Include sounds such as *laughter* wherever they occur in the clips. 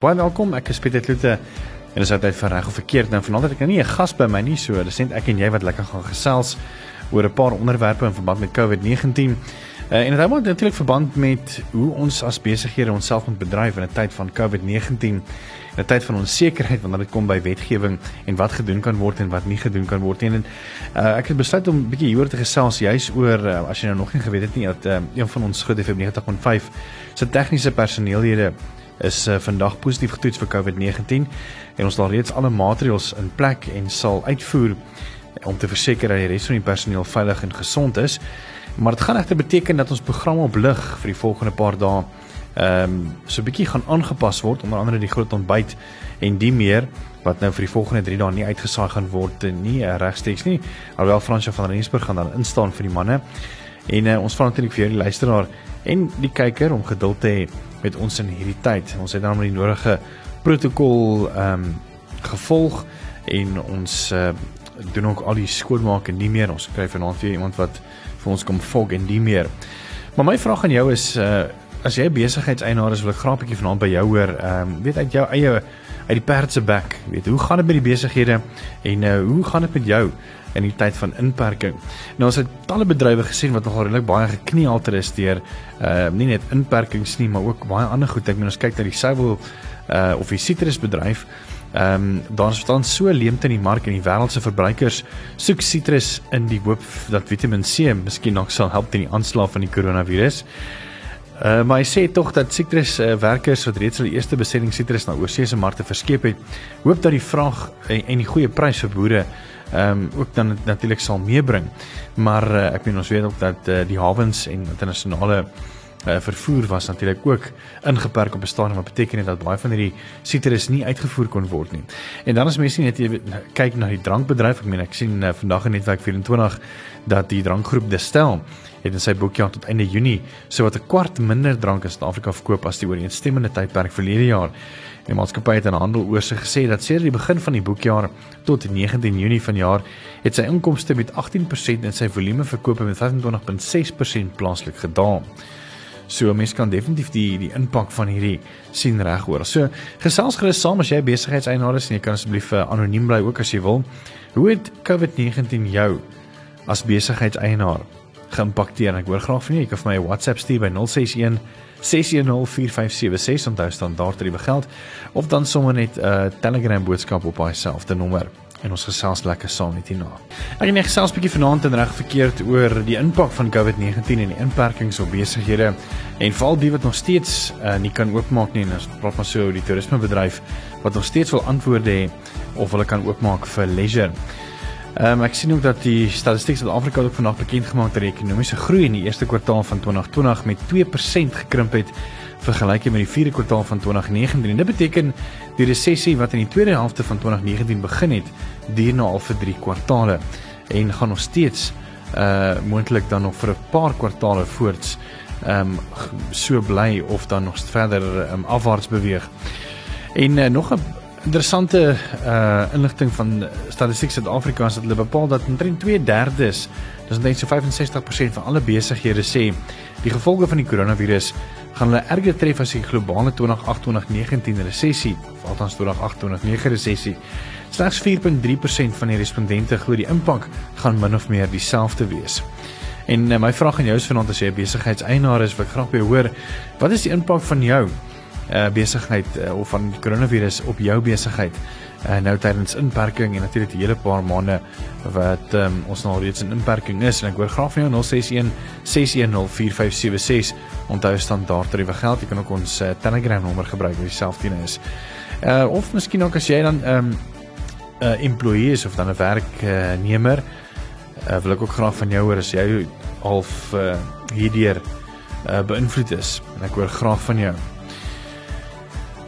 Baie welkom. Ek is Pieter Kloete en dis altyd vir reg of verkeerd. Nou vanaand het ek nou nie 'n gas by my nie, so dis net ek en jy wat lekker gaan gesels oor 'n paar onderwerpe in verband met COVID-19. Uh, en dit hou natuurlik verband met hoe ons as besighede onsself moet bedryf in 'n tyd van COVID-19, 'n tyd van onsekerheid wanneer dit kom by wetgewing en wat gedoen kan word en wat nie gedoen kan word nie. En uh, ek het besluit om 'n bietjie hieroor te gesels juis oor uh, as jy nou nog nie geweet het nie dat uh, een van ons Groot FM 90.5 se tegniese personeellede is uh, vandag positief getoets vir COVID-19 en ons het reeds alle maatreëls in plek en sal uitvoer om te verseker dat die res van die personeel veilig en gesond is. Maar dit gaan egter beteken dat ons program op lig vir die volgende paar dae ehm um, so 'n bietjie gaan aangepas word onder andere die groot ontbyt en die meer wat nou vir die volgende 3 dae nie uitgesaai gaan word nie eh, regstreeks nie alhoewel Fransjo van Rensburg gaan dan instaan vir die manne en uh, ons vra natuurlik vir julle luisteraar en die kyker om geduld te hê met ons in hierdie tyd. Ons het met die nodige protokol ehm um, gevolg en ons uh, doen ook al die skoonmaak en nie meer. Ons kry vanaand vir iemand wat vir ons kom volg en nie meer. Maar my vraag aan jou is uh, as jy 'n besigheidseienaar is, wil ek graag 'n bietjie vanaand by jou hoor. Ehm um, weet uit jou eie uit die perd se bek. Weet, hoe gaan dit met die besighede en uh, hoe gaan dit met jou? in die tyd van inperking. Nou ons het talle bedrywe gesien wat nogal redelik baie gekniehalter is deur uh nie net inperkings nie, maar ook baie ander goed. Ek meen ons kyk na die suiwel uh of die sitrusbedryf. Ehm um, daar staan so leemte in die mark en die wêreld se verbruikers soek sitrus in die hoop dat Vitamiin C miskien nog sal help teen die aanslag van die koronavirus. Uh maar hy sê tog dat sitrus uh, werkers wat reeds hulle eerste bestelling sitrus na oorsese markte verskep het, hoop dat die vraag en, en die goeie prys vir boere ehm um, ook dan natuurlik sal meebring. Maar uh, ek meen ons weet ook dat uh, die hawens en internasionale uh, vervoer was natuurlik ook ingeperk op 'n stadium wat beteken het dat baie van hierdie sitrus nie uitgevoer kon word nie. En dan is mense net kyk na die drankbedryf. Ek meen ek sien uh, vandag in netwerk 24 dat die drankgroep Destel het in sy boekjaar tot einde Junie so wat 'n kwart minder drank in Suid-Afrika verkoop as die ooreenstemmende tydperk verlede jaar. Die maatskappy het in handel oorsig gesê dat sedert die begin van die boekjaar tot 19 Junie vanjaar het sy inkomste met 18% en sy volume verkope met 25.6% plaaslik gedaal. So mense kan definitief die die impak van hierdie sien regoor. So gesels gerus saam as jy besigheidseienaar is en jy kan asseblief uh, anoniem bly ook as jy wil. Hoe het COVID-19 jou as besigheidseienaar geïmpakteer? Ek hoor graag van jou. Jy kan vir my 'n WhatsApp stuur by 061 6104576 onthou standaard tariewe geld of dan sommer net 'n uh, Telegram boodskap op daai selfde nommer en ons gesels lekker saam met hierna. Ek het net gesels bietjie vanaand en reg verkeerd oor die impak van COVID-19 en die inperkings op besighede en veral die wat nog steeds uh, nie kan oopmaak nie en ons praat maar so oor die toerismebedryf wat nog steeds wil antwoorde hê of hulle kan oopmaak vir leisure. Ehm um, ek sien ook dat die statistiek Suid-Afrika ook vandag bekend gemaak dat die ekonomiese groei in die eerste kwartaal van 2020 met 2% gekrimp het vergelyk met die vierde kwartaal van 2019. En dit beteken die resessie wat in die tweede helfte van 2019 begin het, duur nou al vir 3 kwartaale en gaan nog steeds uh moontlik dan nog vir 'n paar kwartaale voorts um, so bly of dan nog verder um, afwaarts beweeg. En uh, nog 'n interessante uh inligting van Statistiek Suid-Afrika is dat hulle bepaal dat omtrent 2/3, dis net so 65% van alle besighede sê die gevolge van die koronavirus gaan hulle erger tref as die globale 2008-2019 resessie, of althans 2008-2009 resessie. Slegs 4.3% van die respondente glo die impak gaan min of meer dieselfde wees. En uh, my vraag aan jou is vanaand as jy 'n besigheidseienaar is, wil ek graag by hoor, wat is die impak van jou uh, besigheid uh, of van koronavirus op jou besigheid uh, nou tydens inperking en natuurlik die hele paar maande wat um, ons nou reeds in inperking is. En ek hoor graag van jou 061 6104576 onthou standaard tariewe geld. Jy kan ook ons uh, Telegram nommer gebruik wat dieselfde is. Uh, of miskien ook as jy dan 'n um, uh, employee is of dan 'n werknemer uh, wil ek ook graag van jou hoor as jy half uh, hierdeur uh, beïnvloed is. En ek hoor graag van jou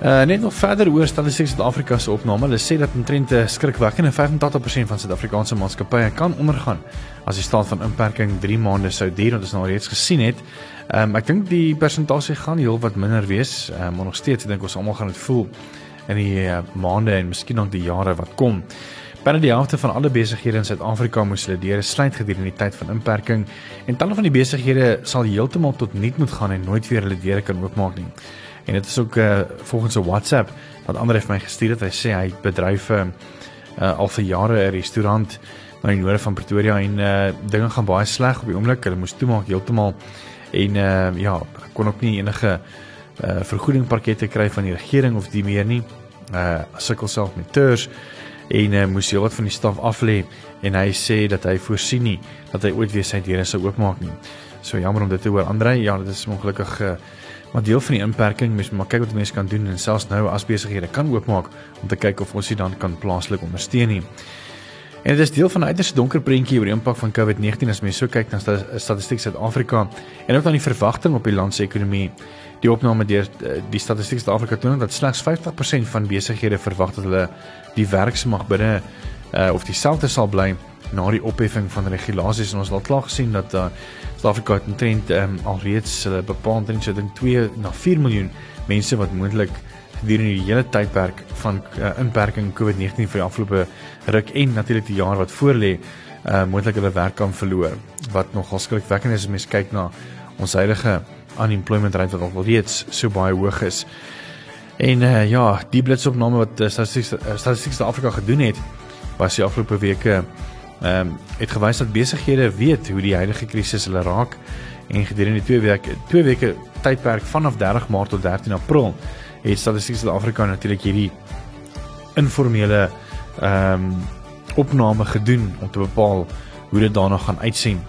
Uh, net nog verder oor statistiek Suid-Afrika se opname. Hulle sê dat omtrent 'n skrikwekkende 85% van Suid-Afrikaanse maatskappye kan ondergaan as die staat van inperking 3 maande sou duur, wat ons nou reeds gesien het. Um, ek dink die persentasie gaan heelwat minder wees, um, maar nog steeds dink ons almal gaan dit voel in die uh, maande en miskien ook die jare wat kom. Binne die helfte van alle besighede in Suid-Afrika moes hulle deure sluit gedurende die tyd van inperking en talle van die besighede sal heeltemal tot niet moet gaan en nooit weer hulle deure kan oopmaak nie. En dit is ook uh, volgens 'n WhatsApp wat ander het my gestuur het. Hy sê hy bedryf 'n uh, uh, al vir jare 'n restaurant na die noorde van Pretoria en uh, dinge gaan baie sleg op die oomblik. Hulle moes toemaak heeltemal en uh, ja, kon ook nie enige uh, vergoedingpakkette kry van die regering of die meer nie. Uh sukkel self met tours en uh, moes heelwat van die staf af lê en hy sê dat hy voorsien nie dat hy ooit weer sy deure sou oopmaak nie. So jammer om dit te hoor. Andre, ja, dit is ongelukkig uh, maar deel van die inperking, mens maar kyk wat mense kan doen en selfs nou as besighede kan oopmaak om te kyk of ons dit dan kan plaaslik ondersteun nie. En dit is deel van 'n uiters donker prentjie oor die impak van COVID-19 as mens so kyk na statistiek Suid-Afrika en ook dan die verwagting op die land se ekonomie. Die opname deur eh, die statistiek Suid-Afrika toon dat slegs 50% van besighede verwag dat hulle die werksmag binne uh, of dieselfde sal bly na die opheffing van regulasies en ons het al klaar gesien dat uh, Suid-Afrika omtrent um, alreeds hulle uh, bepaal omtrent so dink 2 na 4 miljoen mense wat moontlik gedurende die hele tydperk van uh, inperking COVID-19 vir die afgelope ruk en natuurlik die jaar wat voorlê uh, moontlik hulle werk kan verloor wat nogal skrikwekkend is as mens kyk na ons huidige unemployment rate wat alreeds so baie hoog is. En uh, ja, die blitsopname wat uh, statistiek uh, statistiek Suid-Afrika gedoen het was die afgelope weke ehm um, het gewys dat besighede weet hoe die huidige krisis hulle raak en gedurende die 2 weke 2 weke tydperk vanaf 30 Maart tot 13 April het Statistiek Suid-Afrika natuurlik hierdie informele ehm um, opname gedoen om te bepaal hoe dit daarna gaan uitsien.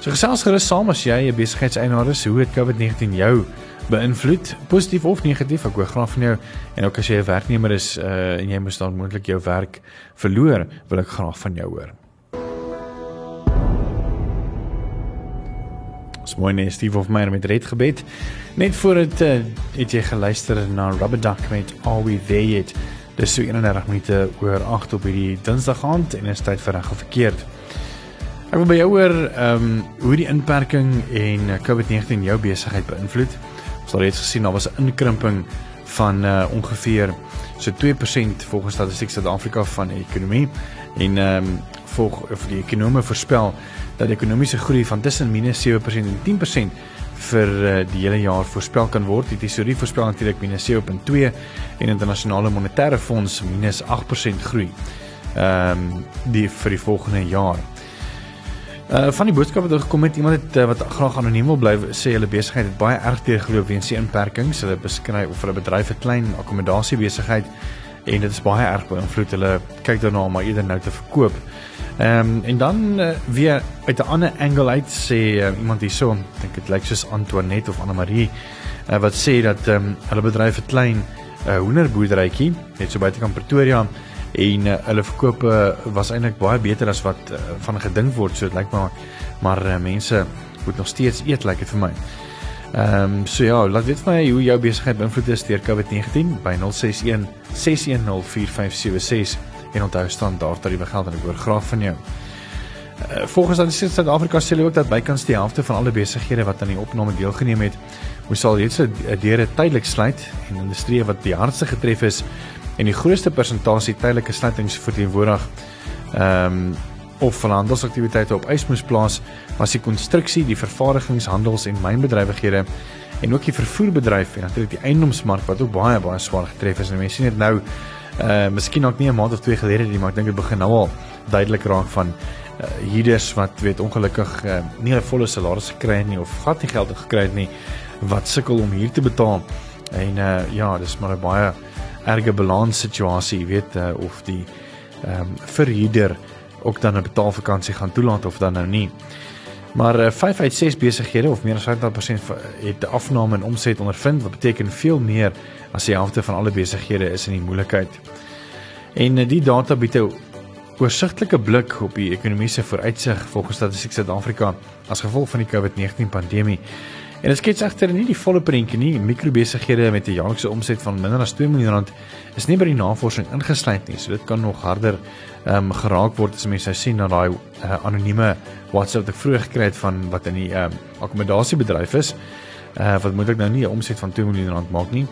So gesels gerus saam as jy 'n besigheidseienaar is, hoe het COVID-19 jou beïnvloed, positief of negatief? Ek hoor graag van jou en ook as jy 'n werknemer is uh, en jy moes dan moontlik jou werk verloor, wil ek graag van jou hoor. Smooi net Steve of Meyer met red gebed. Net voor dit uh, het jy geluister na Rubber Duck met Are We There Yet? Dis so 31 minute oor 8 op hierdie Dinsdag aand en is tyd vir reg of verkeerd. Ek wil by jou hoor ehm um, hoe die inperking en COVID-19 jou besigheid beïnvloed. Het reeds gesien daar was 'n inkrimping van uh, ongeveer so 2% volgens Statistiek Suid-Afrika van die ekonomie en ehm um, volg of die ekonome voorspel dat ekonomiese groei van tussen -7% en 10% vir uh, die hele jaar voorspel kan word. Die tesorie voorspel natuurlik -7.2 en internasionale monetaire fonds -8% groei. Ehm um, die vir die volgende jaar. Uh van die boodskappe wat gekom het, iemand het uh, wat graag anoniem wil bly, sê hulle besigheid het baie erg teëgeloop weens die inperkings. Hulle beskryf of hulle bedryf 'n klein akkommodasie besigheid en dit is baie erg beïnvloed. Hulle kyk daarna om eerder nou te verkoop. Ehm um, en dan uh, weer uit 'n ander angle uit sê uh, iemand hierso, dink dit lyk soos Antoinette of Anna Marie, uh, wat sê dat ehm um, hulle bedryf 'n klein uh, hoenderboerderytjie net so buite kan Pretoria en uh, hulle verkope was eintlik baie beter as wat uh, van gedink word. So dit lyk maar maar uh, mense moet nog steeds eet lyk dit vir my. Ehm um, so ja, laat weet my hoe jou besigheid beïnvloed is deur COVID-19 by 061 610 4576 en onthou staan daar dat die geld en ek hoor graag van jou. Uh, volgens Statistiek Suid-Afrika sê hulle ook dat bykans die helfte van alle besighede wat aan die opname deelgeneem het, moes al reeds 'n deure tydelik sluit en industrie wat die hardste getref is en die grootste persentasie tydelike sluitings verteenwoordig. Ehm um, of van handelsaktiwiteite op ys moes plaas, was die konstruksie, die vervaardigings, handels en mynbedrywighede en ook die vervoerbedryf en natuurlik die eiendomsmark wat ook baie baie swaar getref is. En mense sien dit nou uh miskien ook nie 'n maand of twee gelede nie, maar ek dink dit begin nou al duidelik raak van uh hierders wat weet ongelukkig uh, nie 'n volle salaris gekry het nie of gat nie geld gekry het nie wat sukkel om hier te betaal. En uh ja, dis maar 'n baie erge balans situasie, weet uh, of die ehm um, verhuurder ook dan 'n betaalvakansie gaan toelaat of dan nou nie. Maar uh, 5 uit 6 besighede of meer as 50% het 'n afname in omset ondervind wat beteken veel meer as die helfte van alle besighede is in die moeilikheid. En uh, die data bied 'n oorsigtelike blik op die ekonomiese vooruitsig volgens Statistiek Suid-Afrika as gevolg van die COVID-19 pandemie. En dit skets egter nie die volle prentjie nie. Mikrobesighede met 'n jaarlikse omset van minder as 2 miljoen rand is nie by die navorsing ingesluit nie. So dit kan nog harder ehm um, geraak word as mense sien na daai uh, anonieme WhatsApp wat ek vroeër gekry het van wat in die ehm um, akkommodasiebedryf is. Uh wat moet ek nou nie 'n omset van 2 miljoen rand maak nie.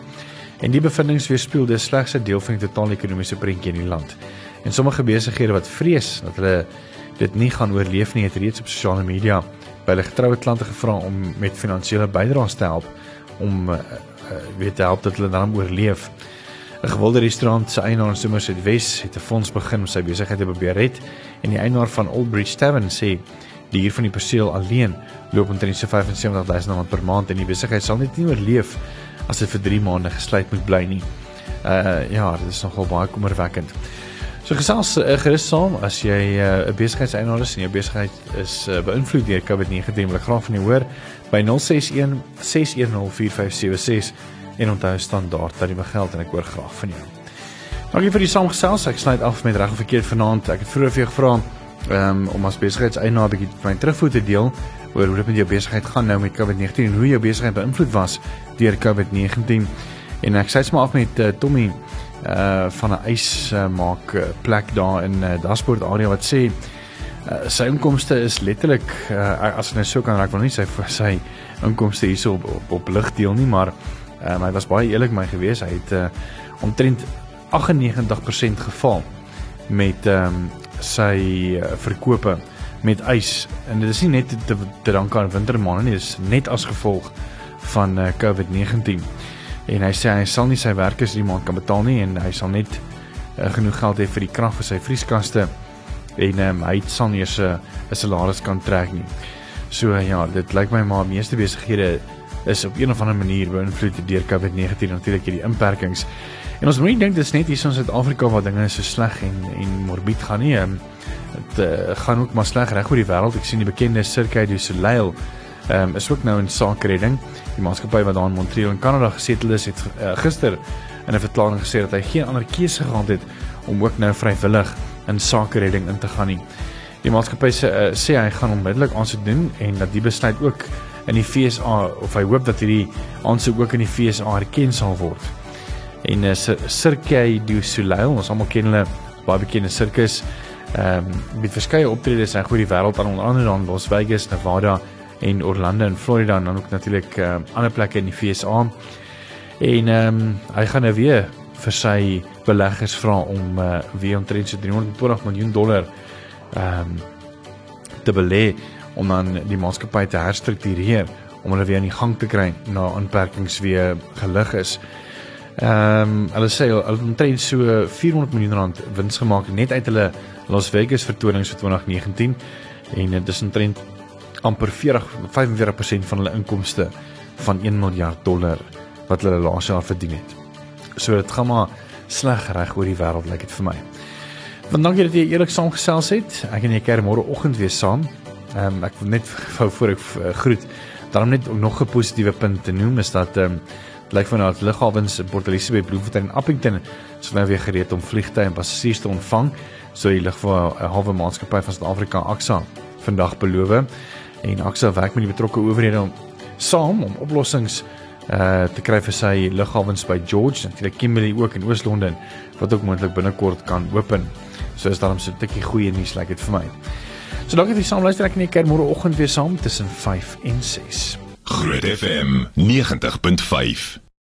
En die bevindinge weerspieël dis slegs 'n deel van die totale ekonomiese prentjie in die land. En sommige besighede wat vrees dat hulle dit nie gaan oorleef nie, het reeds op sosiale media by hulle getroue klante gevra om met finansiële bydraes te help om uh, weet help dat hulle dan oorleef. 'n Gewilde restaurant se eienaar in Somerset West het 'n fonds begin om sy besigheid te probeer red en die eienaar van Old Bridge Tavern sê die huur van die perseel alleen loop omtrent so 75000 rand per maand en die besigheid sal net nie oorleef as dit vir 3 maande gesluit moet bly nie. Uh ja, dit is nogal baie kommerwekkend. So gesels uh, gerus saam as jy 'n uh, besigheidseienaar is en jou besigheid is uh, beïnvloed deur COVID-19, wil ek graag van jou hoor by 061 610 4576 en onthou standaard dat jy my geld en ek hoor graag van jou. Dankie vir die saamgesels. Ek sluit af met reg of verkeerd vanaand. Ek het vroeër vir jou gevra um, om as besigheidseienaar 'n bietjie my terugvoer te deel oor hoe dit met jou besigheid gaan nou met COVID-19 en hoe jou besigheid beïnvloed was deur COVID-19. En ek sê sommer af met uh, Tommy uh van 'n ys uh, maak uh, plek daar in uh, Dashboard area wat sê uh, sy inkomste is letterlik uh, as ek nou so kan raak wil nie sy sy inkomste hierso op op, op lig deel nie maar um, hy was baie eerlik my gewees hy het uh, omtrent 98% geval met um, sy uh, verkope met ys en dit is nie net te, te dank aan wintermaande nie, dis net as gevolg van uh, COVID-19. En hy sê hy sal nie sy werkers die maand kan betaal nie en hy sal net uh, genoeg geld hê vir die krag vir sy vrieskaste en um, hy sal nie eens 'n uh, salaris kan trek nie. So uh, ja, dit lyk my maar meeste besighede is op een of ander manier beïnvloed deur COVID-19 natuurlik hierdie inperkings. En ons moet nie dink dit is net hier in Suid-Afrika waar dinge so sleg en en morbied gaan nie. Ehm, dit uh, gaan ook maar sleg reg oor die wêreld. Ek sien die bekende Cirque du Soleil ehm um, is ook nou in sake redding. Die maatskappy wat daar in Montreal in Kanada gesetel is, het uh, gister in 'n verklaring gesê dat hy geen ander keuse gehad het om ook nou vrywillig in sake redding in te gaan nie. Die maatskappy sê uh, sê hy gaan onmiddellik aansoek doen en dat die besluit ook in die FSA of hy hoop dat hierdie aansoek ook in die FSA erken sal word en uh, Cirque du Soleil, ons almal ken hulle baie bekende sirkus. Ehm um, met verskeie optredes in goeie wêreld aan onder andere dan Las Vegas, Nevada en Orlando en Florida en dan ook natuurlik uh, ander plekke in die FSA. En ehm um, hy gaan nou weer vir sy beleggers vra om uh, weer omtrent so 320 miljoen dollar ehm um, te belê om dan die maatskappy te herstruktureer om hulle weer aan die gang te kry na inperkings weer gelig is. Ehm um, hulle sê hulle het omtrent so 400 miljoen rand wins gemaak net uit hulle Las Vegas vertonings vir 2019 en dit is omtrent amper 40 45% van hulle inkomste van 1 miljard dollar wat hulle laas jaar verdien het. So dit gaan maar sleg reg oor die wêreld lyk like dit vir my. Want dankie dat jy eerlik saamgesels het. Ek en jy keer môre oggend weer saam. Ehm um, ek wil net *laughs* vir voor ek uh, groet, daarom net nog 'n positiewe punt te noem is dat ehm um, lyk van nou lughawens in Port Elizabeth, Bloemfontein en Appington sou nou weer gereed om vliegtye en passasiers te ontvang, so die lughawe maatskappy van Suid-Afrika AXA vandag beloof en AXA werk met die betrokke owerhede om saam om oplossings uh te kry vir sy lughawens by George natuurlik Kimberley ook in Oos-London wat ook moontlik binnekort kan open. So is daarom so 'n tikkie goeie nuus lyk like dit vir my. So dankie vir die saamluister ek en ek môre oggend weer saam tussen 5 en 6. Groot FM 90.5